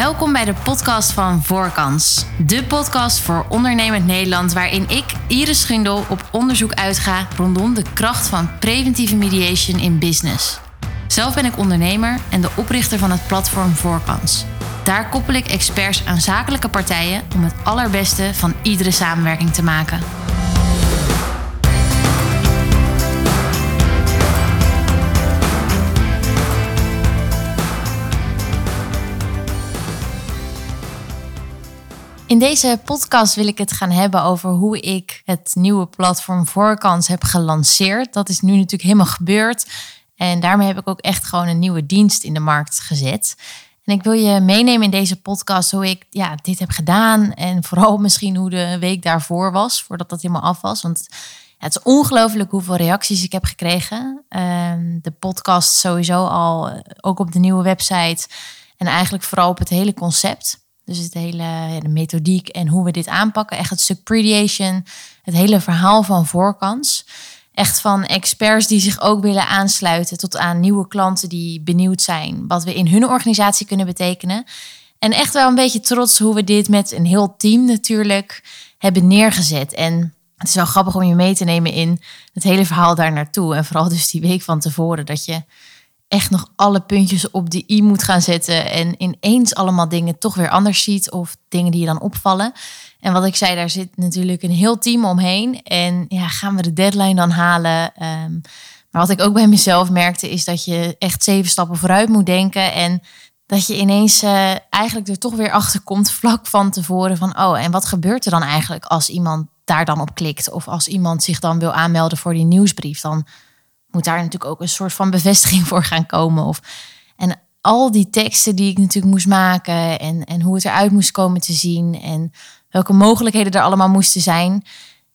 Welkom bij de podcast van Voorkans. De podcast voor ondernemend Nederland waarin ik, Iris Schundel, op onderzoek uitga rondom de kracht van preventieve mediation in business. Zelf ben ik ondernemer en de oprichter van het platform Voorkans. Daar koppel ik experts aan zakelijke partijen om het allerbeste van iedere samenwerking te maken. In deze podcast wil ik het gaan hebben over hoe ik het nieuwe platform Voorkans heb gelanceerd. Dat is nu natuurlijk helemaal gebeurd. En daarmee heb ik ook echt gewoon een nieuwe dienst in de markt gezet. En ik wil je meenemen in deze podcast hoe ik ja, dit heb gedaan. En vooral misschien hoe de week daarvoor was, voordat dat helemaal af was. Want het is ongelooflijk hoeveel reacties ik heb gekregen. Ehm, de podcast sowieso al, eh, ook op de nieuwe website. En eigenlijk vooral op het hele concept. Dus het hele de methodiek en hoe we dit aanpakken. Echt het stuk het hele verhaal van voorkans. Echt van experts die zich ook willen aansluiten tot aan nieuwe klanten die benieuwd zijn wat we in hun organisatie kunnen betekenen. En echt wel een beetje trots hoe we dit met een heel team natuurlijk hebben neergezet. En het is wel grappig om je mee te nemen in het hele verhaal daar naartoe. En vooral dus die week van tevoren dat je echt nog alle puntjes op de i moet gaan zetten en ineens allemaal dingen toch weer anders ziet of dingen die je dan opvallen. En wat ik zei, daar zit natuurlijk een heel team omheen. En ja, gaan we de deadline dan halen? Ehm, maar wat ik ook bij mezelf merkte, is dat je echt zeven stappen vooruit moet denken. En dat je ineens uh, eigenlijk er toch weer achter komt, vlak van tevoren, van oh, en wat gebeurt er dan eigenlijk als iemand daar dan op klikt? Of als iemand zich dan wil aanmelden voor die nieuwsbrief, dan moet daar natuurlijk ook een soort van bevestiging voor gaan komen. Of, en al die teksten die ik natuurlijk moest maken en, en hoe het eruit moest komen te zien en welke mogelijkheden er allemaal moesten zijn.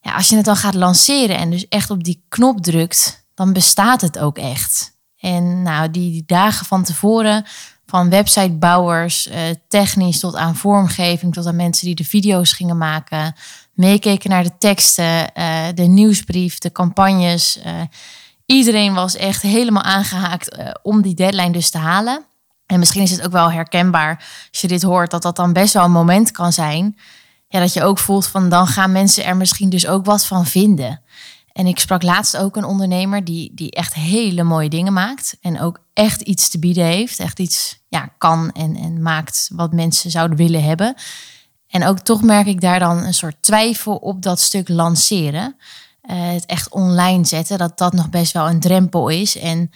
Ja, als je het dan gaat lanceren en dus echt op die knop drukt, dan bestaat het ook echt. En nou, die, die dagen van tevoren, van websitebouwers, eh, technisch tot aan vormgeving, tot aan mensen die de video's gingen maken, meekeken naar de teksten, uh, de nieuwsbrief, de campagnes. Uh, Iedereen was echt helemaal aangehaakt eh, om die deadline dus te halen. En misschien is het ook wel herkenbaar als je dit hoort, dat dat dan best wel een moment kan zijn. Ja, dat je ook voelt van dan gaan mensen er misschien dus ook wat van vinden. En ik sprak laatst ook een ondernemer die, die echt hele mooie dingen maakt. En ook echt iets te bieden heeft. Echt iets ja, kan en, en maakt wat mensen zouden willen hebben. En ook toch merk ik daar dan een soort twijfel op dat stuk lanceren. Eh, het echt online zetten, dat dat nog best wel een drempel is. En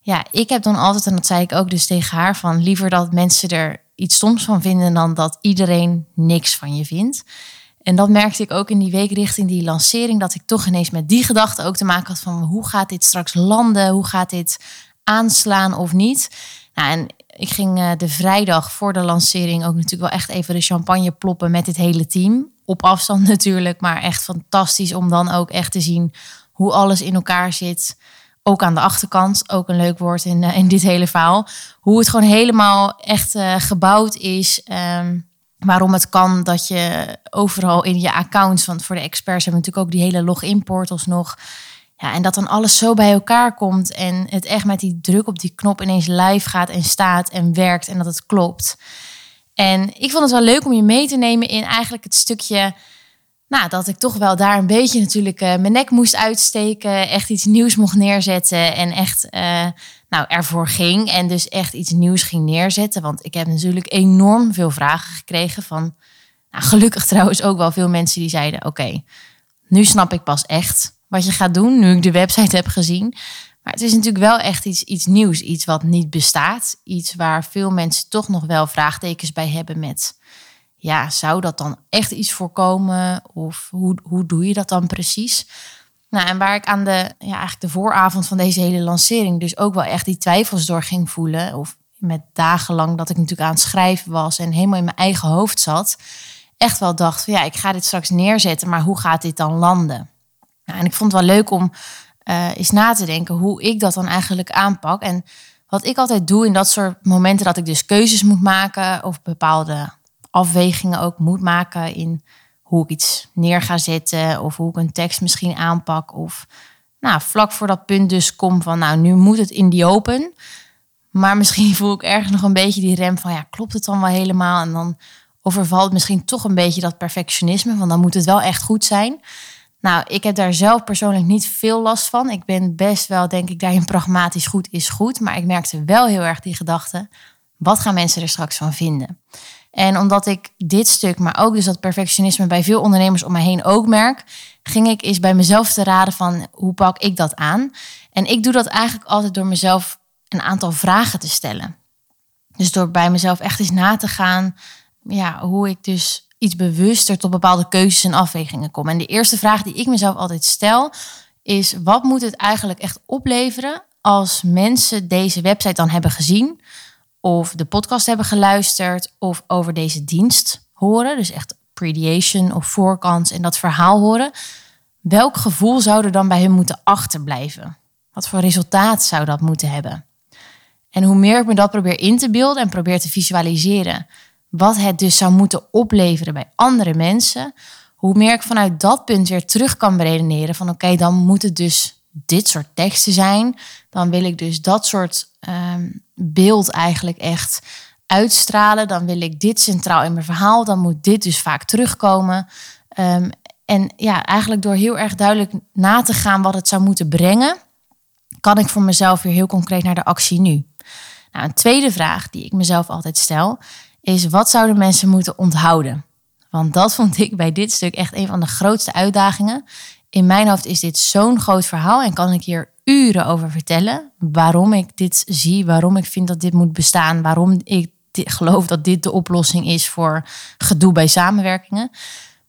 ja, ik heb dan altijd, en dat zei ik ook dus tegen haar, van liever dat mensen er iets stoms van vinden dan dat iedereen niks van je vindt. En dat merkte ik ook in die week richting die lancering, dat ik toch ineens met die gedachte ook te maken had van hoe gaat dit straks landen? Hoe gaat dit aanslaan of niet? Nou, en ik ging eh, de vrijdag voor de lancering ook natuurlijk wel echt even de champagne ploppen met het hele team op afstand natuurlijk, maar echt fantastisch om dan ook echt te zien hoe alles in elkaar zit. Ook aan de achterkant, ook een leuk woord in, eh, in dit hele verhaal. Hoe het gewoon helemaal echt uh, gebouwd is. Um, waarom het kan dat je overal in je accounts, want voor de experts hebben we natuurlijk ook die hele login portals nog. Ja, en dat dan alles zo bij elkaar komt en het echt met die druk op die knop ineens live gaat en staat en werkt en dat het klopt. En ik vond het wel leuk om je mee te nemen in eigenlijk het stukje. Nou, dat ik toch wel daar een beetje natuurlijk uh, mijn nek moest uitsteken. Echt iets nieuws mocht neerzetten. En echt uh, nou, ervoor ging. En dus echt iets nieuws ging neerzetten. Want ik heb natuurlijk enorm veel vragen gekregen van. Nou, gelukkig trouwens ook wel veel mensen die zeiden: Oké, nu snap ik pas echt wat je gaat doen. Nu ik de website heb gezien. Maar het is natuurlijk wel echt iets, iets nieuws, iets wat niet bestaat. Iets waar veel mensen toch nog wel vraagtekens bij hebben met... ja, zou dat dan echt iets voorkomen? Of hoe, hoe doe je dat dan precies? Nou, en waar ik aan de, ja, eigenlijk de vooravond van deze hele lancering... dus ook wel echt die twijfels door ging voelen... of met dagenlang dat ik natuurlijk aan het schrijven was... en helemaal in mijn eigen hoofd zat... echt wel dacht van ja, ik ga dit straks neerzetten... maar hoe gaat dit dan landen? Nou, en ik vond het wel leuk om uh, is na te denken hoe ik dat dan eigenlijk aanpak. En wat ik altijd doe in dat soort momenten dat ik dus keuzes moet maken of bepaalde afwegingen ook moet maken in hoe ik iets neer ga zetten of hoe ik een tekst misschien aanpak of nou, vlak voor dat punt dus kom van nou nu moet het in die open. Maar misschien voel ik ergens nog een beetje die rem van ja, klopt het dan wel helemaal? En dan overvalt misschien toch een beetje dat perfectionisme, want dan moet het wel echt goed zijn. Nou, ik heb daar zelf persoonlijk niet veel last van. Ik ben best wel, denk ik, daarin pragmatisch goed is goed. Maar ik merkte wel heel erg die gedachte: wat gaan mensen er straks van vinden? En omdat ik dit stuk, maar ook dus dat perfectionisme bij veel ondernemers om me heen ook merk, ging ik eens bij mezelf te raden van hoe pak ik dat aan? En ik doe dat eigenlijk altijd door mezelf een aantal vragen te stellen. Dus door bij mezelf echt eens na te gaan, ja, hoe ik dus iets bewuster tot bepaalde keuzes en afwegingen kom. En de eerste vraag die ik mezelf altijd stel is: wat moet het eigenlijk echt opleveren als mensen deze website dan hebben gezien, of de podcast hebben geluisterd, of over deze dienst horen, dus echt prediation of voorkans en dat verhaal horen? Welk gevoel zou er dan bij hun moeten achterblijven? Wat voor resultaat zou dat moeten hebben? En hoe meer ik me dat probeer in te beelden en probeer te visualiseren, wat het dus zou moeten opleveren bij andere mensen, hoe meer ik vanuit dat punt weer terug kan beredeneren van oké, dan moet het dus dit soort teksten zijn. Dan wil ik dus dat soort ehm, beeld eigenlijk echt uitstralen. Dan wil ik dit centraal in mijn verhaal. Dan moet dit dus vaak terugkomen. Ehm, en ja, eigenlijk door heel erg duidelijk na te gaan wat het zou moeten brengen, kan ik voor mezelf weer heel concreet naar de actie nu. Nou, een tweede vraag die ik mezelf altijd stel is: wat zouden mensen moeten onthouden? Want dat vond ik bij dit stuk echt een van de grootste uitdagingen. In mijn hoofd is dit zo'n groot verhaal en kan ik hier uren over vertellen. Waarom ik dit zie, waarom ik vind dat dit moet bestaan, waarom ik geloof dat dit de oplossing is voor gedoe bij samenwerkingen.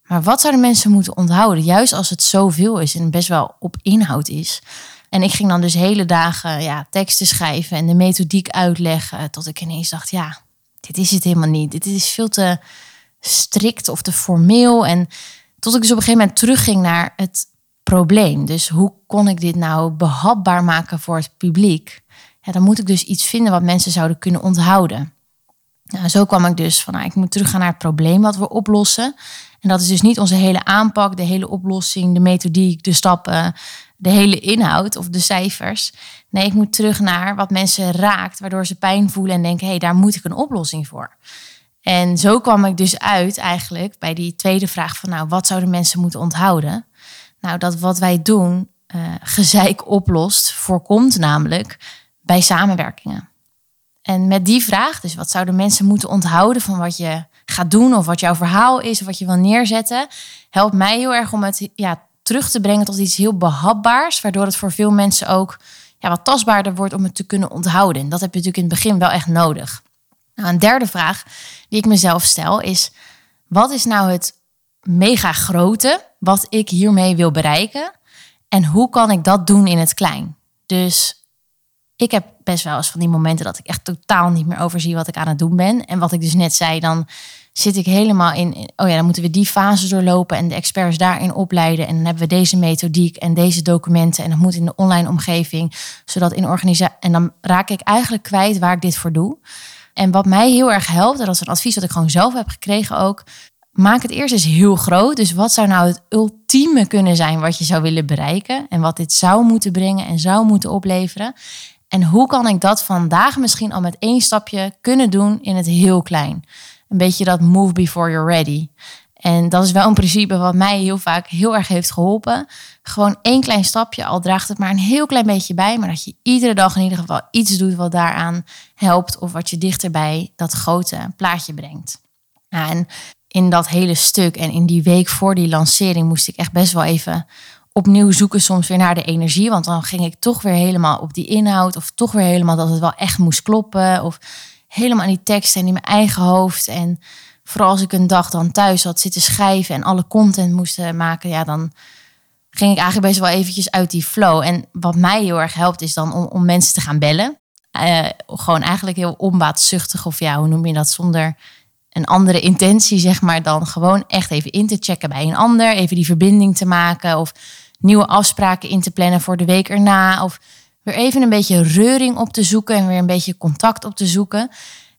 Maar wat zouden mensen moeten onthouden, juist als het zoveel is en best wel op inhoud is? En ik ging dan dus hele dagen ja, teksten schrijven en de methodiek uitleggen. Tot ik ineens dacht, ja, dit is het helemaal niet. Dit is veel te strikt of te formeel. En tot ik dus op een gegeven moment terugging naar het probleem. Dus hoe kon ik dit nou behapbaar maken voor het publiek? Ja, dan moet ik dus iets vinden wat mensen zouden kunnen onthouden. Nou, zo kwam ik dus van, nou, ik moet teruggaan naar het probleem wat we oplossen. En dat is dus niet onze hele aanpak, de hele oplossing, de methodiek, de stappen, de hele inhoud of de cijfers. Nee, ik moet terug naar wat mensen raakt, waardoor ze pijn voelen en denken: hé, hey, daar moet ik een oplossing voor. En zo kwam ik dus uit eigenlijk bij die tweede vraag van, nou, wat zouden mensen moeten onthouden? Nou, dat wat wij doen, uh, gezeik oplost, voorkomt namelijk bij samenwerkingen. En met die vraag, dus wat zouden mensen moeten onthouden van wat je gaat doen of wat jouw verhaal is of wat je wil neerzetten, helpt mij heel erg om het ja, terug te brengen tot iets heel behapbaars, waardoor het voor veel mensen ook ja, wat tastbaarder wordt om het te kunnen onthouden. En dat heb je natuurlijk in het begin wel echt nodig. Nou, een derde vraag die ik mezelf stel is: wat is nou het mega grote wat ik hiermee wil bereiken? En hoe kan ik dat doen in het klein? Dus ik heb best wel eens van die momenten dat ik echt totaal niet meer overzie wat ik aan het doen ben. En wat ik dus net zei, dan zit ik helemaal in, oh ja, dan moeten we die fase doorlopen en de experts daarin opleiden. En dan hebben we deze methodiek en deze documenten en dat moet in de online omgeving, zodat in organisatie. En dan raak ik eigenlijk kwijt waar ik dit voor doe. En wat mij heel erg helpt, en dat is een advies dat ik gewoon zelf heb gekregen ook, maak het eerst eens heel groot. Dus wat zou nou het ultieme kunnen zijn wat je zou willen bereiken en wat dit zou moeten brengen en zou moeten opleveren? En hoe kan ik dat vandaag misschien al met één stapje kunnen doen in het heel klein? Een beetje dat move before you're ready. En dat is wel een principe wat mij heel vaak heel erg heeft geholpen. Gewoon één klein stapje, al draagt het maar een heel klein beetje bij, maar dat je iedere dag in ieder geval iets doet wat daaraan helpt of wat je dichterbij dat grote plaatje brengt. en in dat hele stuk en in die week voor die lancering moest ik echt best wel even opnieuw zoeken soms weer naar de energie. Want dan ging ik toch weer helemaal op die inhoud. Of toch weer helemaal dat het wel echt moest kloppen. Of helemaal aan die teksten en in mijn eigen hoofd. En vooral als ik een dag dan thuis had zitten schrijven en alle content moest eh, maken. Ja, dan ging ik eigenlijk best wel eventjes uit die flow. En wat mij heel erg helpt is dan om, om mensen te gaan bellen. Uh, gewoon eigenlijk heel onbaatzuchtig. Of ja, hoe noem je dat? Zonder een andere intentie, zeg maar, dan gewoon echt even in te checken bij een ander. Even die verbinding te maken. Of nieuwe afspraken in te plannen voor de week erna. Of weer even een beetje reuring op te zoeken en weer een beetje contact op te zoeken.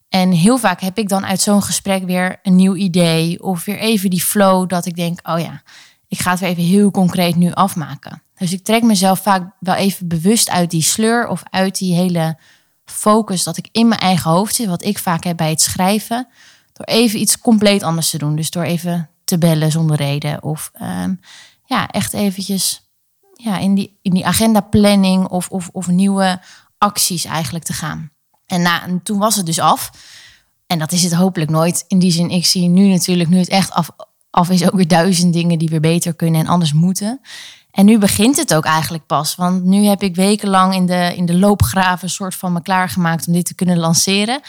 En heel vaak heb ik dan uit zo'n gesprek weer een nieuw idee. Of weer even die flow dat ik denk, oh ja, ik ga het weer even heel concreet nu afmaken. Dus ik trek mezelf vaak wel even bewust uit die sleur of uit die hele focus dat ik in mijn eigen hoofd zit, wat ik vaak heb bij het schrijven, door even iets compleet anders te doen. Dus door even te bellen zonder reden of ehm, ja, echt eventjes ja, in, die, in die agenda planning of, of, of nieuwe acties eigenlijk te gaan. En, na, en toen was het dus af. En dat is het hopelijk nooit. In die zin, ik zie nu natuurlijk, nu het echt af, af is, ook weer duizend dingen die weer beter kunnen en anders moeten. En nu begint het ook eigenlijk pas. Want nu heb ik wekenlang in de, in de loopgraven soort van me klaargemaakt om dit te kunnen lanceren.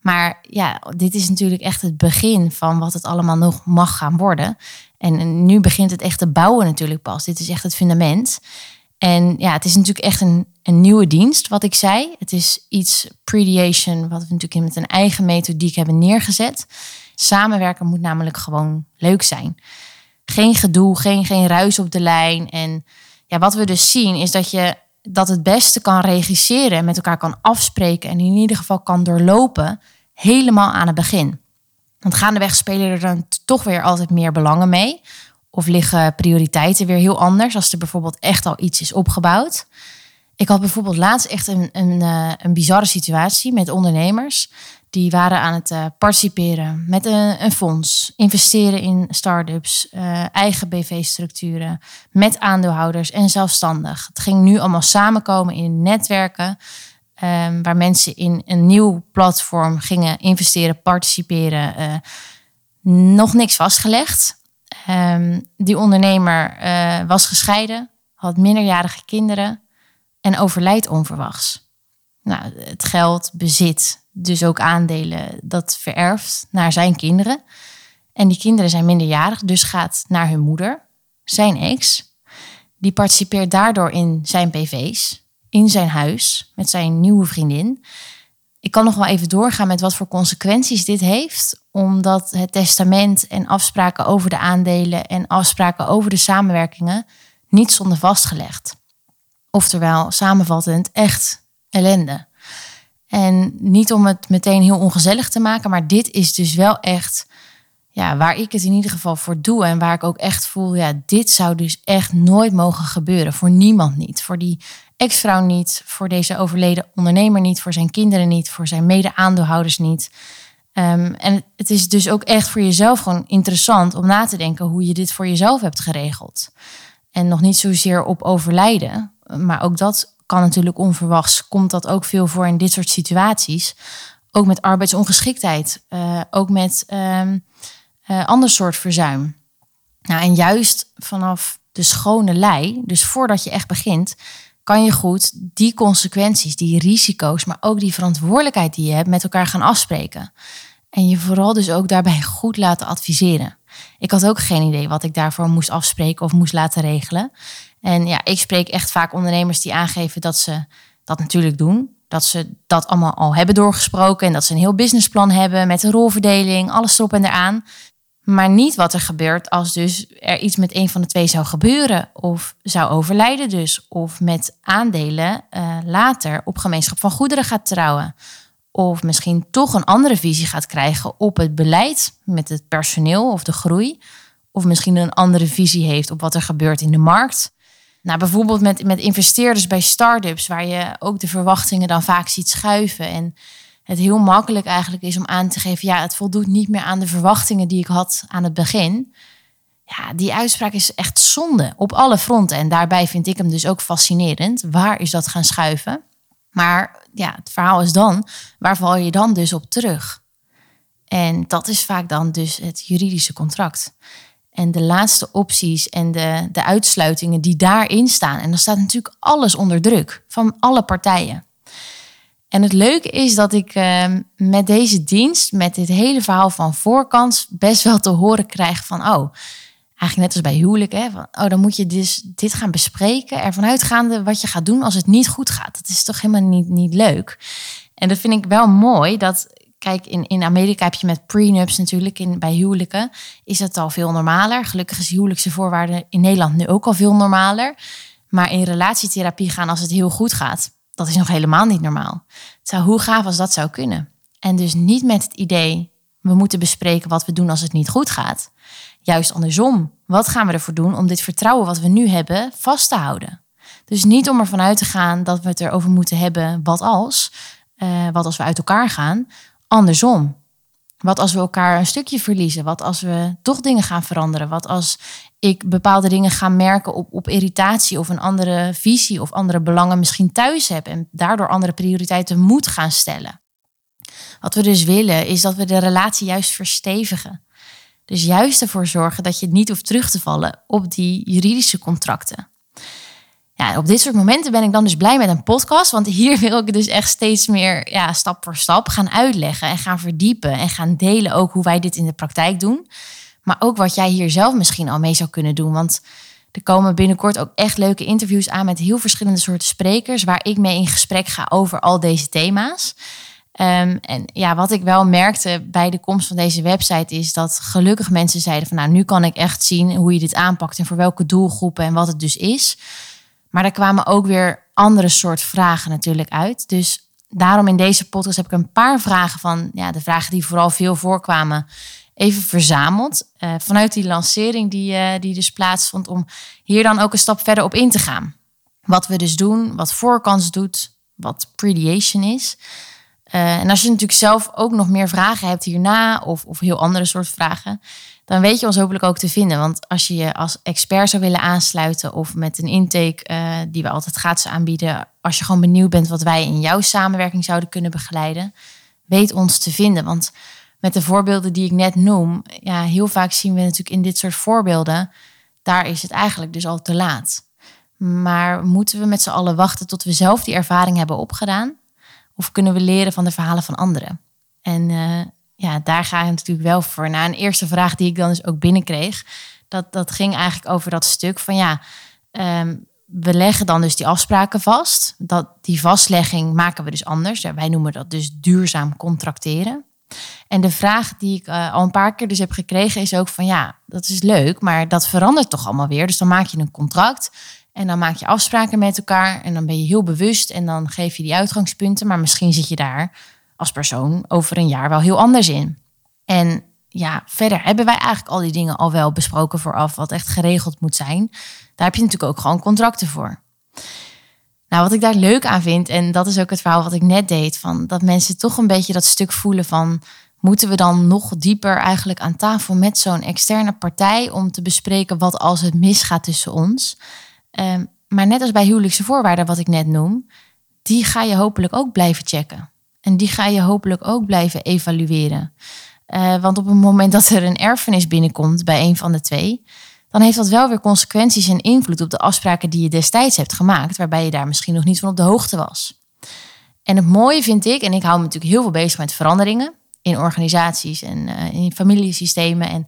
Maar ja, dit is natuurlijk echt het begin van wat het allemaal nog mag gaan worden. En nu begint het echt te bouwen natuurlijk pas. Dit is echt het fundament. En ja, het is natuurlijk echt een, een nieuwe dienst, wat ik zei. Het is iets prediation, wat we natuurlijk met een eigen methodiek hebben neergezet. Samenwerken moet namelijk gewoon leuk zijn. Geen gedoe, geen, geen ruis op de lijn. En ja, wat we dus zien is dat je dat het beste kan regisseren, met elkaar kan afspreken en in ieder geval kan doorlopen, helemaal aan het begin. Want gaandeweg spelen er dan toch weer altijd meer belangen mee. Of liggen prioriteiten weer heel anders als er bijvoorbeeld echt al iets is opgebouwd. Ik had bijvoorbeeld laatst echt een, een, eh, een bizarre situatie met ondernemers. Die waren aan het uh, participeren met een, een, fonds, investeren in start-ups, uh, eigen BV-structuren, met aandeelhouders en zelfstandig. Het ging nu allemaal samenkomen in netwerken, um, waar mensen in een nieuw platform gingen investeren, participeren. Uh, nog niks vastgelegd. Um, die ondernemer was gescheiden, had minderjarige kinderen en overlijdt onverwachts. Nou, het geld, bezit, dus ook aandelen, dat vererft naar zijn kinderen. En die kinderen zijn minderjarig, dus gaat naar hun moeder, zijn ex. Die participeert daardoor in zijn PV's, in zijn huis, met zijn nieuwe vriendin. Ik kan nog wel even doorgaan met wat voor consequenties dit heeft, omdat het testament en afspraken over de aandelen en afspraken over de samenwerkingen niet stonden vastgelegd. Oftewel, samenvattend, echt ellende. En niet om het meteen heel ongezellig te maken, maar dit is dus wel echt ja, waar ik het in ieder geval voor doe. En waar ik ook echt voel, ja, dit zou dus echt nooit mogen gebeuren. Voor niemand niet. Voor die ex-vrouw niet, voor deze overleden ondernemer niet, voor zijn kinderen niet, voor zijn mede-aandeelhouders niet. Um, en het is dus ook echt voor jezelf gewoon interessant om na te denken hoe je dit voor jezelf hebt geregeld. En nog niet zozeer op overlijden, maar ook dat kan natuurlijk onverwachts. Komt dat ook veel voor in dit soort situaties. Ook met arbeidsongeschiktheid. Uh, ook met um, uh, ander soort verzuim. Nou, en juist vanaf de schone lei, dus voordat je echt begint, kan je goed die consequenties, die risico's, maar ook die verantwoordelijkheid die je hebt met elkaar gaan afspreken. En je vooral dus ook daarbij goed laten adviseren. Ik had ook geen idee wat ik daarvoor moest afspreken of moest laten regelen. En ja, ik spreek echt vaak ondernemers die aangeven dat ze dat natuurlijk doen. Dat ze dat allemaal al hebben doorgesproken en dat ze een heel businessplan hebben met een rolverdeling, alles erop en eraan. Maar niet wat er gebeurt als dus er iets met een van de twee zou gebeuren of zou overlijden dus. Of met aandelen uh, later op gemeenschap van goederen gaat trouwen. Of misschien toch een andere visie gaat krijgen op het beleid met het personeel of de groei. Of misschien een andere visie heeft op wat er gebeurt in de markt. Nou, bijvoorbeeld met, met investeerders bij start-ups, waar je ook de verwachtingen dan vaak ziet schuiven. En het heel makkelijk eigenlijk is om aan te geven, ja, het voldoet niet meer aan de verwachtingen die ik had aan het begin. Ja, die uitspraak is echt zonde op alle fronten. En daarbij vind ik hem dus ook fascinerend. Waar is dat gaan schuiven? Maar ja, het verhaal is dan, waar val je dan dus op terug? En dat is vaak dan dus het juridische contract. En de laatste opties en de, de uitsluitingen die daarin staan. En dan staat natuurlijk alles onder druk van alle partijen. En het leuke is dat ik uh, met deze dienst, met dit hele verhaal van voorkant, best wel te horen krijg van, oh, eigenlijk net als bij huwelijk, hè, oh, dan moet je dus dit gaan bespreken, ervan uitgaande wat je gaat doen als het niet goed gaat. Dat is toch helemaal niet, niet leuk. En dat vind ik wel mooi, dat Kijk, in, in Amerika heb je met prenups natuurlijk, in, bij huwelijken is het al veel normaler. Gelukkig is huwelijkse voorwaarden in Nederland nu ook al veel normaler. Maar in relatietherapie gaan als het heel goed gaat, dat is nog helemaal niet normaal. Het zou hoe gaaf als dat zou kunnen. En dus niet met het idee, we moeten bespreken wat we doen als het niet goed gaat. Juist andersom, wat gaan we ervoor doen om dit vertrouwen wat we nu hebben vast te houden? Dus niet om ervan uit te gaan dat we het erover moeten hebben, wat als, Eh, wat als we uit elkaar gaan? Andersom. Wat als we elkaar een stukje verliezen? Wat als we toch dingen gaan veranderen? Wat als ik bepaalde dingen ga merken op, op irritatie of een andere visie of andere belangen misschien thuis heb en daardoor andere prioriteiten moet gaan stellen? Wat we dus willen is dat we de relatie juist verstevigen. Dus juist ervoor zorgen dat je niet hoeft terug te vallen op die juridische contracten. Ja, op dit soort momenten ben ik dan dus blij met een podcast. Want hier wil ik dus echt steeds meer ja, stap voor stap gaan uitleggen en gaan verdiepen. En gaan delen ook hoe wij dit in de praktijk doen. Maar ook wat jij hier zelf misschien al mee zou kunnen doen. Want er komen binnenkort ook echt leuke interviews aan met heel verschillende soorten sprekers. Waar ik mee in gesprek ga over al deze thema's. Ehm, en ja, wat ik wel merkte bij de komst van deze website is dat gelukkig mensen zeiden van nou, nu kan ik echt zien hoe je dit aanpakt en voor welke doelgroepen en wat het dus is. Maar er kwamen ook weer andere soort vragen natuurlijk uit. Dus daarom in deze podcast heb ik een paar vragen van ja, de vragen die vooral veel voorkwamen, even verzameld. Uh, vanuit die lancering die, uh, die dus plaatsvond, om hier dan ook een stap verder op in te gaan. Wat we dus doen, wat voorkans doet, wat prediation is. Uh, en als je natuurlijk zelf ook nog meer vragen hebt hierna, of, of heel andere soort vragen, dan weet je ons hopelijk ook te vinden. Want als je je als expert zou willen aansluiten of met een intake die we altijd gratis aanbieden, als je gewoon benieuwd bent wat wij in jouw samenwerking zouden kunnen begeleiden, weet ons te vinden. Want met de voorbeelden die ik net noem, ja, heel vaak zien we natuurlijk in dit soort voorbeelden, daar is het eigenlijk dus al te laat. Maar moeten we met z'n allen wachten tot we zelf die ervaring hebben opgedaan? Of kunnen we leren van de verhalen van anderen? En uh, ja, daar ga je natuurlijk wel voor. Na een eerste vraag die ik dan dus ook binnenkreeg, dat, dat ging eigenlijk over dat stuk van ja, um, we leggen dan dus die afspraken vast. Dat, die vastlegging maken we dus anders. Wij noemen dat dus duurzaam contracteren. En de vraag die ik uh, al een paar keer dus heb gekregen is ook van ja, dat is leuk, maar dat verandert toch allemaal weer. Dus dan maak je een contract en dan maak je afspraken met elkaar en dan ben je heel bewust en dan geef je die uitgangspunten, maar misschien zit je daar als persoon over een jaar wel heel anders in. En ja, verder hebben wij eigenlijk al die dingen al wel besproken vooraf, wat echt geregeld moet zijn. Daar heb je natuurlijk ook gewoon contracten voor. Nou, wat ik daar leuk aan vind, en dat is ook het verhaal wat ik net deed, van dat mensen toch een beetje dat stuk voelen van, moeten we dan nog dieper eigenlijk aan tafel met zo'n externe partij om te bespreken wat als het misgaat tussen ons? Um, maar net als bij huwelijkse voorwaarden, wat ik net noem, die ga je hopelijk ook blijven checken. En die ga je hopelijk ook blijven evalueren. Uh, want op het moment dat er een erfenis binnenkomt bij een van de twee, dan heeft dat wel weer consequenties en invloed op de afspraken die je destijds hebt gemaakt, waarbij je daar misschien nog niet van op de hoogte was. En het mooie vind ik, en ik hou me natuurlijk heel veel bezig met veranderingen in organisaties en uh, in familiesystemen. En,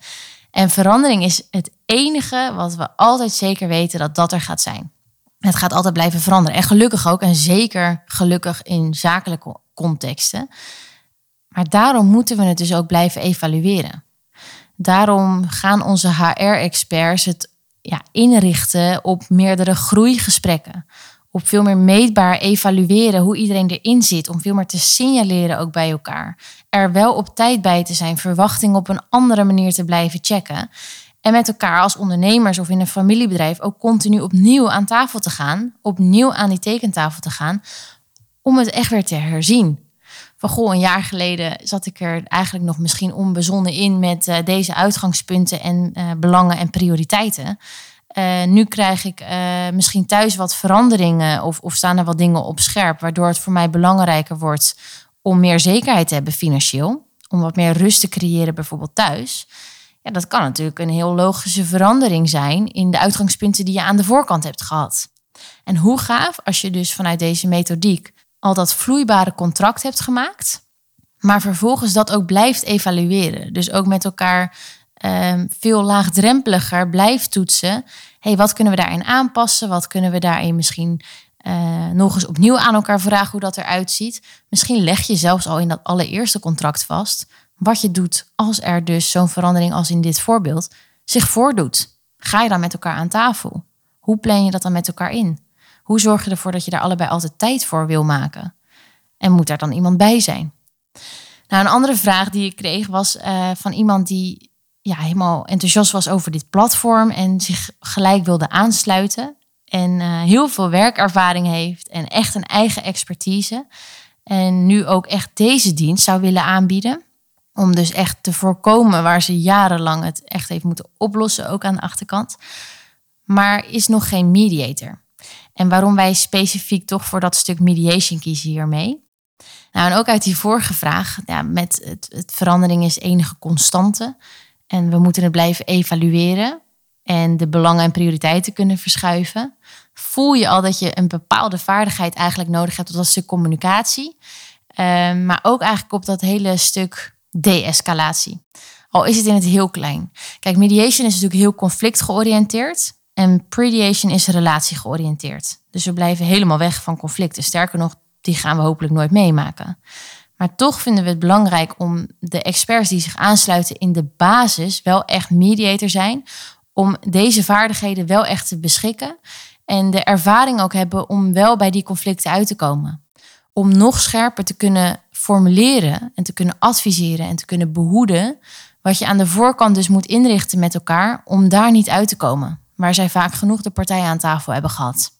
en verandering is het enige wat we altijd zeker weten dat dat er gaat zijn. Het gaat altijd blijven veranderen. En gelukkig ook, en zeker gelukkig in zakelijke contexten. Maar daarom moeten we het dus ook blijven evalueren. Daarom gaan onze HR-experts het ja, inrichten op meerdere groeigesprekken. Op veel meer meetbaar evalueren hoe iedereen erin zit. Om veel meer te signaleren ook bij elkaar. Er wel op tijd bij te zijn. Verwachtingen op een andere manier te blijven checken. En met elkaar als ondernemers of in een familiebedrijf ook continu opnieuw aan tafel te gaan. Opnieuw aan die tekentafel te gaan om het echt weer te herzien. Van goh, een jaar geleden zat ik er eigenlijk nog misschien onbezonnen in met uh, deze uitgangspunten en uh, belangen en prioriteiten. Uh, nu krijg ik misschien thuis wat veranderingen of, of staan er wat dingen op scherp, waardoor het voor mij belangrijker wordt om meer zekerheid te hebben financieel. Om wat meer rust te creëren, bijvoorbeeld thuis. Ja, dat kan natuurlijk een heel logische verandering zijn in de uitgangspunten die je aan de voorkant hebt gehad. En hoe gaaf als je dus vanuit deze methodiek al dat vloeibare contract hebt gemaakt, maar vervolgens dat ook blijft evalueren. Dus ook met elkaar um, veel laagdrempeliger blijft toetsen. hey, wat kunnen we daarin aanpassen? Wat kunnen we daarin misschien uh, nog eens opnieuw aan elkaar vragen hoe dat eruit ziet? Misschien leg je zelfs al in dat allereerste contract vast wat je doet als er dus zo'n verandering als in dit voorbeeld zich voordoet. Ga je dan met elkaar aan tafel? Hoe plan je dat dan met elkaar in? Hoe zorg je ervoor dat je daar allebei altijd tijd voor wil maken? En moet daar dan iemand bij zijn? Nou, een andere vraag die ik kreeg was uh, van iemand die ja, helemaal enthousiast was over dit platform en zich gelijk wilde aansluiten. En uh, heel veel werkervaring heeft en echt een eigen expertise. En nu ook echt deze dienst zou willen aanbieden. Om dus echt te voorkomen waar ze jarenlang het echt heeft moeten oplossen, ook aan de achterkant. Maar is nog geen mediator. En waarom wij specifiek toch voor dat stuk mediation kiezen hiermee. Nou, en ook uit die vorige vraag, ja, met het, het verandering is enige constante. En we moeten het blijven evalueren en de belangen en prioriteiten kunnen verschuiven. Voel je al dat je een bepaalde vaardigheid eigenlijk nodig hebt op dat stuk communicatie. Ehm, maar ook eigenlijk op dat hele stuk de-escalatie. Al is het in het heel klein. Kijk, mediation is natuurlijk heel conflictgeoriënteerd. En prediation is relatiegeoriënteerd. Dus we blijven helemaal weg van conflicten. Sterker nog, die gaan we hopelijk nooit meemaken. Maar toch vinden we het belangrijk om de experts die zich aansluiten in de basis wel echt mediator zijn. Om deze vaardigheden wel echt te beschikken. En de ervaring ook hebben om wel bij die conflicten uit te komen. Om nog scherper te kunnen formuleren en te kunnen adviseren en te kunnen behoeden. Wat je aan de voorkant dus moet inrichten met elkaar om daar niet uit te komen. Waar zij vaak genoeg de partijen aan tafel hebben gehad.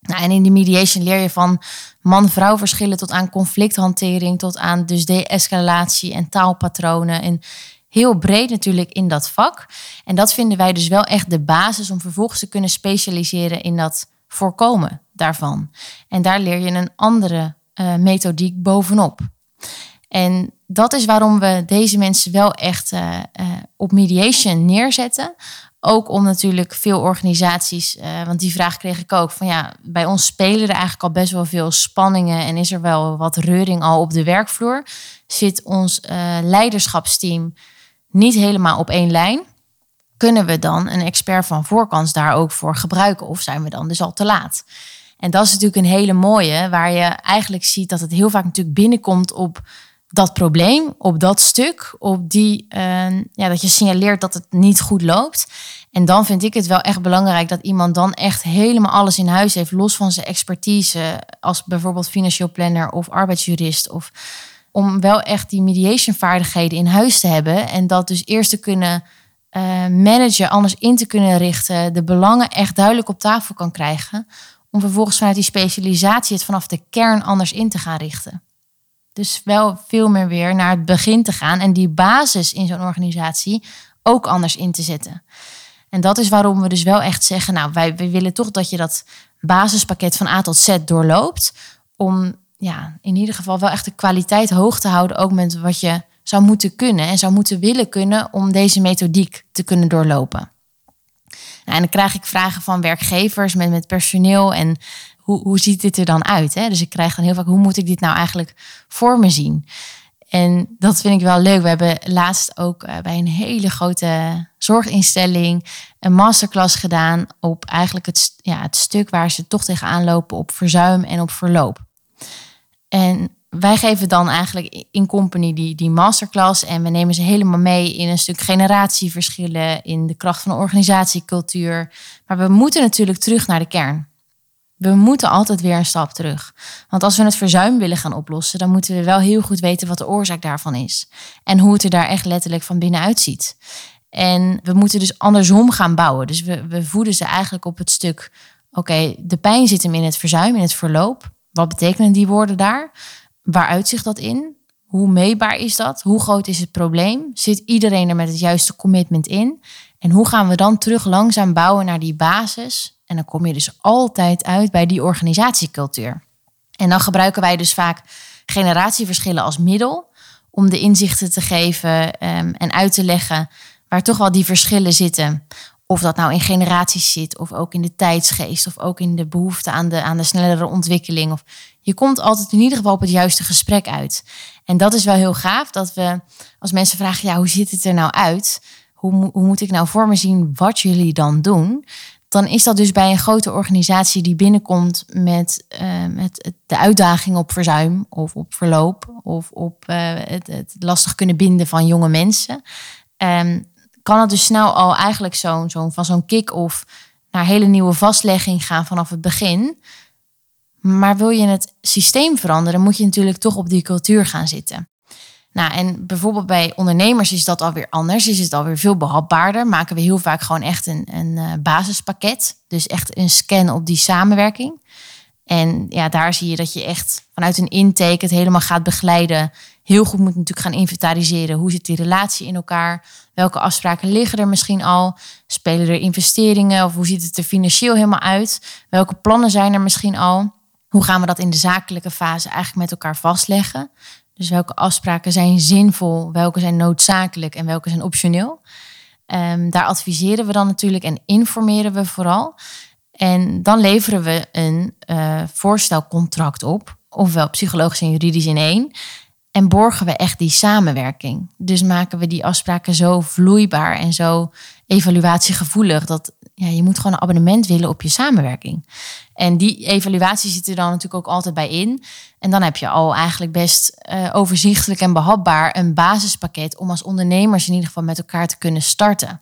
Nou, en in de mediation leer je van man-vrouw verschillen tot aan conflicthantering, tot aan dus de-escalatie en taalpatronen. En heel breed natuurlijk in dat vak. En dat vinden wij dus wel echt de basis om vervolgens te kunnen specialiseren in dat voorkomen daarvan. En daar leer je een andere uh, methodiek bovenop. En dat is waarom we deze mensen wel echt uh, uh, op mediation neerzetten. Ook om natuurlijk veel organisaties, uh, want die vraag kreeg ik ook, van ja, bij ons spelen er eigenlijk al best wel veel spanningen en is er wel wat reuring al op de werkvloer. Zit ons uh, leiderschapsteam niet helemaal op één lijn? Kunnen we dan een expert van voorkans daar ook voor gebruiken of zijn we dan dus al te laat? En dat is natuurlijk een hele mooie, waar je eigenlijk ziet dat het heel vaak natuurlijk binnenkomt op dat probleem, op dat stuk, op die, uh, ja, dat je signaleert dat het niet goed loopt. En dan vind ik het wel echt belangrijk dat iemand dan echt helemaal alles in huis heeft, los van zijn expertise, als bijvoorbeeld financieel planner of arbeidsjurist. Of om wel echt die mediation vaardigheden in huis te hebben en dat dus eerst te kunnen uh, managen, anders in te kunnen richten, de belangen echt duidelijk op tafel kan krijgen, om vervolgens vanuit die specialisatie het vanaf de kern anders in te gaan richten. Dus wel veel meer weer naar het begin te gaan en die basis in zo'n organisatie ook anders in te zetten. En dat is waarom we dus wel echt zeggen, nou, wij, wij willen toch dat je dat basispakket van A tot Z doorloopt. Om ja, in ieder geval wel echt de kwaliteit hoog te houden, ook met wat je zou moeten kunnen en zou moeten willen kunnen om deze methodiek te kunnen doorlopen. Nou, en dan krijg ik vragen van werkgevers met, met personeel en hoe, hoe ziet dit er dan uit? Hè? Dus ik krijg dan heel vaak, hoe moet ik dit nou eigenlijk voor me zien? En dat vind ik wel leuk. We hebben laatst ook uh, bij een hele grote zorginstelling een masterclass gedaan op eigenlijk het, ja, het stuk waar ze toch tegenaan lopen op verzuim en op verloop. En wij geven dan eigenlijk in company die, die masterclass en we nemen ze helemaal mee in een stuk generatieverschillen, in de kracht van de organisatiecultuur. Maar we moeten natuurlijk terug naar de kern. We moeten altijd weer een stap terug. Want als we het verzuim willen gaan oplossen, dan moeten we wel heel goed weten wat de oorzaak daarvan is. En hoe het er daar echt letterlijk van binnenuit ziet. En we moeten dus andersom gaan bouwen. Dus we, voeden ze eigenlijk op het stuk. Oké, de pijn zit hem in het verzuim, in het verloop. Wat betekenen die woorden daar? Waar uitzicht dat in? Hoe meetbaar is dat? Hoe groot is het probleem? Zit iedereen er met het juiste commitment in? En hoe gaan we dan terug langzaam bouwen naar die basis en dan kom je dus altijd uit bij die organisatiecultuur. En dan gebruiken wij dus vaak generatieverschillen als middel om de inzichten te geven um, en uit te leggen waar toch wel die verschillen zitten. Of dat nou in generaties zit, of ook in de tijdsgeest, of ook in de behoefte aan de, aan de snellere ontwikkeling. Of je komt altijd in ieder geval op het juiste gesprek uit. En dat is wel heel gaaf, dat we als mensen vragen, ja, hoe ziet het er nou uit? Hoe, hoe moet ik nou voor me zien wat jullie dan doen? Dan is dat dus bij een grote organisatie die binnenkomt met, uh, met de uitdaging op verzuim of op verloop of op uh, het, het, lastig kunnen binden van jonge mensen. Um, kan het dus snel al eigenlijk zo'n zo van zo'n kick-off naar hele nieuwe vastlegging gaan vanaf het begin. Maar wil je het systeem veranderen, moet je natuurlijk toch op die cultuur gaan zitten. Nou, en bijvoorbeeld bij ondernemers is dat alweer anders. Is het alweer veel behapbaarder. Maken we heel vaak gewoon echt een, een uh, basispakket. Dus echt een scan op die samenwerking. En ja, daar zie je dat je echt vanuit een intake het helemaal gaat begeleiden. Heel goed moet natuurlijk gaan inventariseren. Hoe zit die relatie in elkaar? Welke afspraken liggen er misschien al? Spelen er investeringen? Of hoe ziet het er financieel helemaal uit? Welke plannen zijn er misschien al? Hoe gaan we dat in de zakelijke fase eigenlijk met elkaar vastleggen? Dus welke afspraken zijn zinvol, welke zijn noodzakelijk en welke zijn optioneel? Um, daar adviseren we dan natuurlijk en informeren we vooral. En dan leveren we een uh, voorstelcontract op, ofwel psychologisch en juridisch in één. En borgen we echt die samenwerking. Dus maken we die afspraken zo vloeibaar en zo evaluatiegevoelig dat ja, je moet gewoon een abonnement willen op je samenwerking. En die evaluatie zit er dan natuurlijk ook altijd bij in. En dan heb je al eigenlijk best uh, overzichtelijk en behapbaar een basispakket om als ondernemers in ieder geval met elkaar te kunnen starten.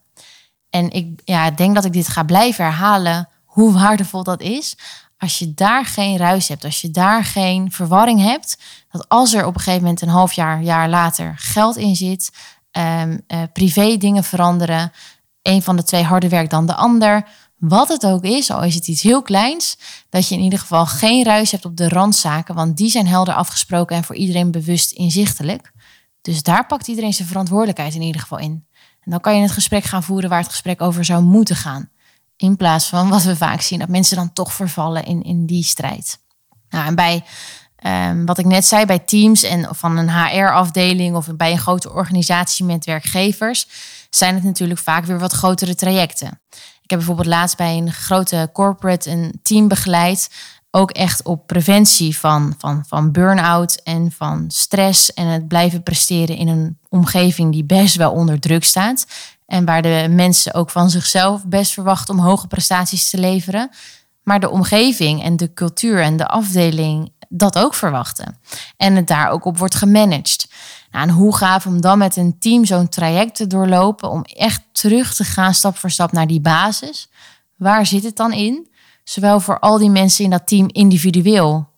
En ik ja, denk dat ik dit ga blijven herhalen, hoe waardevol dat is. Als je daar geen ruis hebt, als je daar geen verwarring hebt, dat als er op een gegeven moment een half jaar, jaar later geld in zit, um, uh, privé dingen veranderen, een van de twee harder werkt dan de ander. Wat het ook is, al is het iets heel kleins, dat je in ieder geval geen ruis hebt op de randzaken, want die zijn helder afgesproken en voor iedereen bewust inzichtelijk. Dus daar pakt iedereen zijn verantwoordelijkheid in ieder geval in. En dan kan je het gesprek gaan voeren waar het gesprek over zou moeten gaan. In plaats van wat we vaak zien, dat mensen dan toch vervallen in, in die strijd. Nou, en bij um, wat ik net zei, bij teams en van een HR-afdeling of bij een grote organisatie met werkgevers, zijn het natuurlijk vaak weer wat grotere trajecten. Ik heb bijvoorbeeld laatst bij een grote corporate een team begeleid. Ook echt op preventie van, van, van burn-out en van stress. En het blijven presteren in een omgeving die best wel onder druk staat. En waar de mensen ook van zichzelf best verwachten om hoge prestaties te leveren. Maar de omgeving en de cultuur en de afdeling dat ook verwachten. En het daar ook op wordt gemanaged. Nou, en hoe gaaf om dan met een team zo'n traject te doorlopen om echt terug te gaan stap voor stap naar die basis. Waar zit het dan in? Zowel voor al die mensen in dat team individueel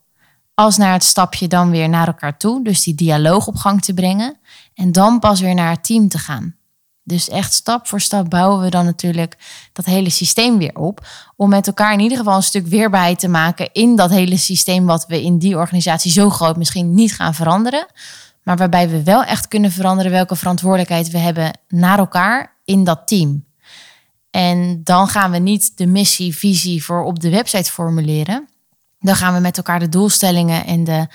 als naar het stapje dan weer naar elkaar toe. Dus die dialoog op gang te brengen. En dan pas weer naar het team te gaan. Dus echt stap voor stap bouwen we dan natuurlijk dat hele systeem weer op. Om met elkaar in ieder geval een stuk weerbaarheid te maken in dat hele systeem wat we in die organisatie zo groot misschien niet gaan veranderen. Maar waarbij we wel echt kunnen veranderen welke verantwoordelijkheid we hebben naar elkaar in dat team. En dan gaan we niet de missie, visie voor op de website formuleren. Dan gaan we met elkaar de doelstellingen en de,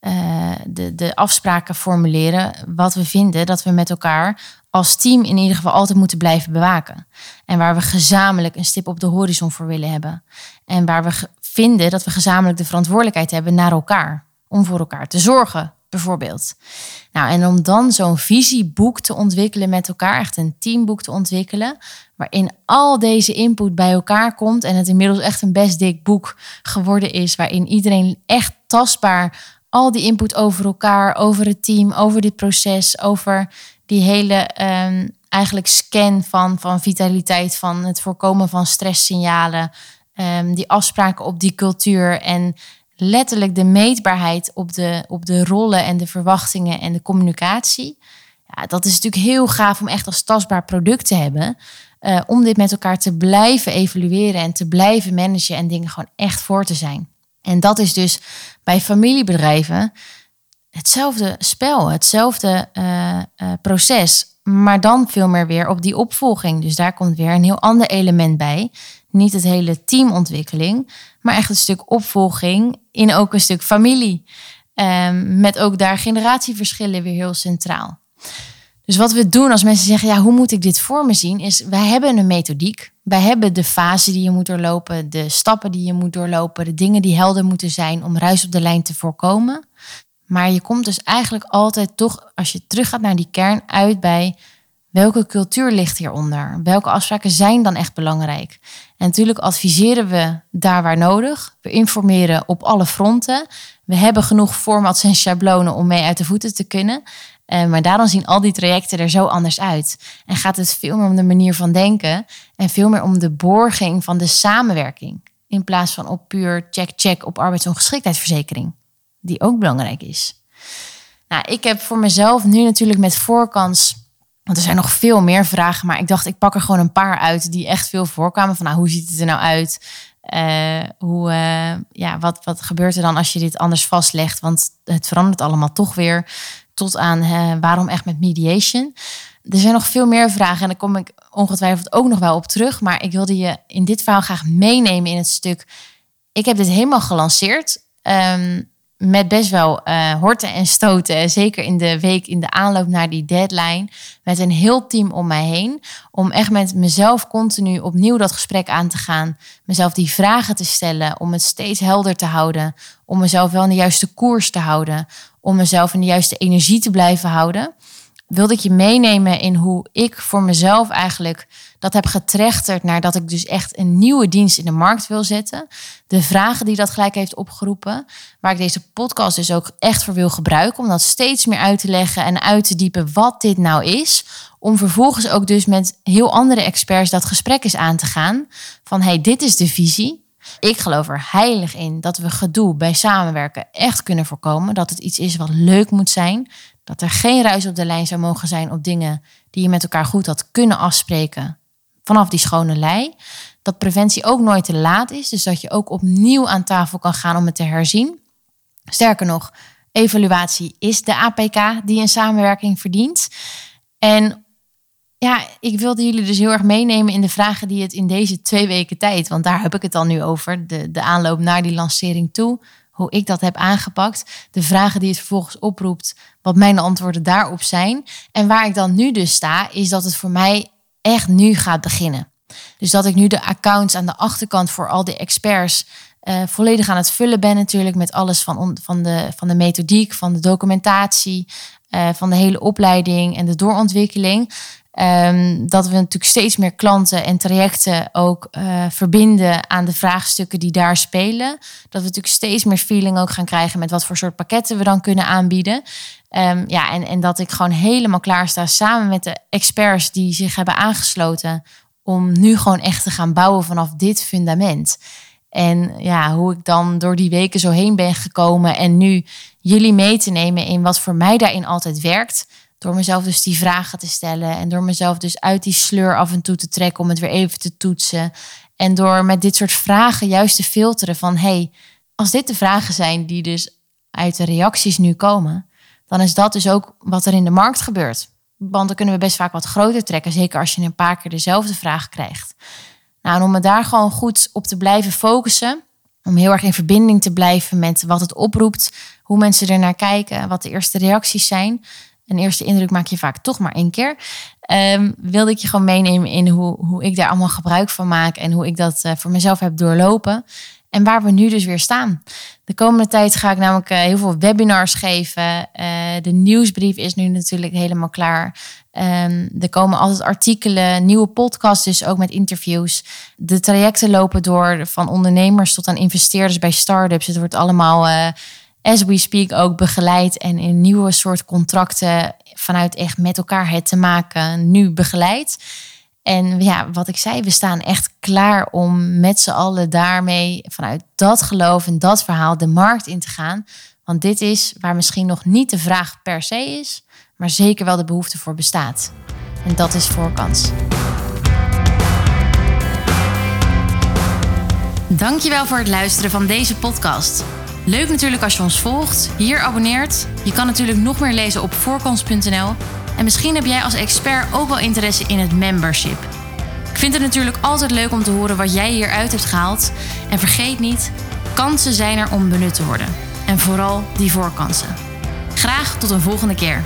uh, de, de afspraken formuleren. Wat we vinden dat we met elkaar als team in ieder geval altijd moeten blijven bewaken. En waar we gezamenlijk een stip op de horizon voor willen hebben. En waar we vinden dat we gezamenlijk de verantwoordelijkheid hebben naar elkaar. Om voor elkaar te zorgen, bijvoorbeeld. Nou, en om dan zo'n visieboek te ontwikkelen met elkaar, echt een teamboek te ontwikkelen, waarin al deze input bij elkaar komt en het inmiddels echt een best dik boek geworden is, waarin iedereen echt tastbaar al die input over elkaar, over het team, over dit proces, over die hele um, eigenlijk scan van, van vitaliteit, van het voorkomen van stresssignalen, um, die afspraken op die cultuur en letterlijk de meetbaarheid op de, op de rollen en de verwachtingen en de communicatie. Ja, dat is natuurlijk heel gaaf om echt als tastbaar product te hebben. Uh, om dit met elkaar te blijven evalueren en te blijven managen en dingen gewoon echt voor te zijn. En dat is dus bij familiebedrijven hetzelfde spel, hetzelfde uh, uh, proces. Maar dan veel meer weer op die opvolging. Dus daar komt weer een heel ander element bij. Niet het hele teamontwikkeling, maar echt een stuk opvolging in ook een stuk familie. Um, met ook daar generatieverschillen weer heel centraal. Dus wat we doen als mensen zeggen, ja, hoe moet ik dit voor me zien, is wij hebben een methodiek. Wij hebben de fase die je moet doorlopen, de stappen die je moet doorlopen, de dingen die helder moeten zijn om ruis op de lijn te voorkomen. Maar je komt dus eigenlijk altijd toch, als je teruggaat naar die kern, uit bij welke cultuur ligt hieronder? Welke afspraken zijn dan echt belangrijk? En natuurlijk adviseren we daar waar nodig. We informeren op alle fronten. We hebben genoeg formats en schablonen om mee uit de voeten te kunnen. Uh, maar daarom zien al die trajecten er zo anders uit. En gaat het veel meer om de manier van denken en veel meer om de borging van de samenwerking. In plaats van op puur check-check op arbeidsongeschiktheidsverzekering, die ook belangrijk is. Nou, ik heb voor mezelf nu natuurlijk met voorkans want er zijn nog veel meer vragen, maar ik dacht, ik pak er gewoon een paar uit die echt veel voorkwamen. Van nou, hoe ziet het er nou uit? Uh, hoe, uh, ja, wat, wat gebeurt er dan als je dit anders vastlegt? Want het verandert allemaal toch weer. Tot aan waarom echt met mediation. Er zijn nog veel meer vragen en daar kom ik ongetwijfeld ook nog wel op terug. Maar ik wilde je in dit verhaal graag meenemen in het stuk. Ik heb dit helemaal gelanceerd. Um, met best wel uh, horten en stoten. Zeker in de week in de aanloop naar die deadline. Met een heel team om mij heen. Om echt met mezelf continu opnieuw dat gesprek aan te gaan. Mezelf die vragen te stellen. Om het steeds helder te houden. Om mezelf wel in de juiste koers te houden. Om mezelf in de juiste energie te blijven houden wilde ik je meenemen in hoe ik voor mezelf eigenlijk dat heb getrechterd naar dat ik dus echt een nieuwe dienst in de markt wil zetten. De vragen die dat gelijk heeft opgeroepen, waar ik deze podcast dus ook echt voor wil gebruiken, om dat steeds meer uit te leggen en uit te diepen wat dit nou is. Om vervolgens ook dus met heel andere experts dat gesprek eens aan te gaan. Van hey, dit is de visie. Ik geloof er heilig in dat we gedoe bij samenwerken echt kunnen voorkomen. Dat het iets is wat leuk moet zijn. Dat er geen ruis op de lijn zou mogen zijn op dingen die je met elkaar goed had kunnen afspreken vanaf die schone lei. Dat preventie ook nooit te laat is, dus dat je ook opnieuw aan tafel kan gaan om het te herzien. Sterker nog, evaluatie is de APK die een samenwerking verdient. En ja, ik wilde jullie dus heel erg meenemen in de vragen die het in deze twee weken tijd, want daar heb ik het dan nu over, de, de aanloop naar die lancering toe hoe ik dat heb aangepakt, de vragen die het vervolgens oproept, wat mijn antwoorden daarop zijn. En waar ik dan nu dus sta, is dat het voor mij echt nu gaat beginnen. Dus dat ik nu de accounts aan de achterkant voor al die experts uh, volledig aan het vullen ben natuurlijk met alles van, van, de, van de methodiek, van de documentatie, uh, van de hele opleiding en de doorontwikkeling. Um, dat we natuurlijk steeds meer klanten en trajecten ook uh, verbinden aan de vraagstukken die daar spelen. Dat we natuurlijk steeds meer feeling ook gaan krijgen met wat voor soort pakketten we dan kunnen aanbieden. Um, ja, en, en dat ik gewoon helemaal klaar sta samen met de experts die zich hebben aangesloten. Om nu gewoon echt te gaan bouwen vanaf dit fundament. En ja, hoe ik dan door die weken zo heen ben gekomen en nu jullie mee te nemen in wat voor mij daarin altijd werkt door mezelf dus die vragen te stellen. En door mezelf dus uit die sleur af en toe te trekken om het weer even te toetsen. En door met dit soort vragen juist te filteren van hey, als dit de vragen zijn die dus uit de reacties nu komen, dan is dat dus ook wat er in de markt gebeurt. Want dan kunnen we best vaak wat groter trekken, zeker als je een paar keer dezelfde vraag krijgt. Nou, en om me daar gewoon goed op te blijven focussen, om heel erg in verbinding te blijven met wat het oproept, hoe mensen er naar kijken, wat de eerste reacties zijn, een eerste indruk maak je vaak toch maar één keer. Um, wilde ik je gewoon meenemen in hoe, hoe ik daar allemaal gebruik van maak en hoe ik dat uh, voor mezelf heb doorlopen. En waar we nu dus weer staan. De komende tijd ga ik namelijk uh, heel veel webinars geven. Uh, de nieuwsbrief is nu natuurlijk helemaal klaar. Um, er komen altijd artikelen, nieuwe podcasts, dus ook met interviews. De trajecten lopen door van ondernemers tot aan investeerders bij start-ups. Het wordt allemaal as we speak ook begeleid en in nieuwe soort contracten vanuit echt met elkaar het te maken nu begeleid. En ja, wat ik zei, we staan echt klaar om met z'n allen daarmee vanuit dat geloof en dat verhaal de markt in te gaan. Want dit is waar misschien nog niet de vraag per se is, maar zeker wel de behoefte voor bestaat. En dat is voorkans. Dankjewel voor het luisteren van deze podcast. Leuk natuurlijk als je ons volgt, hier abonneert. Je kan natuurlijk nog meer lezen op voorkans.nl. En misschien heb jij als expert ook wel interesse in het membership. Ik vind het natuurlijk altijd leuk om te horen wat jij hieruit hebt gehaald. En vergeet niet, kansen zijn er om benut te worden. En vooral die voorkansen. Graag tot een volgende keer.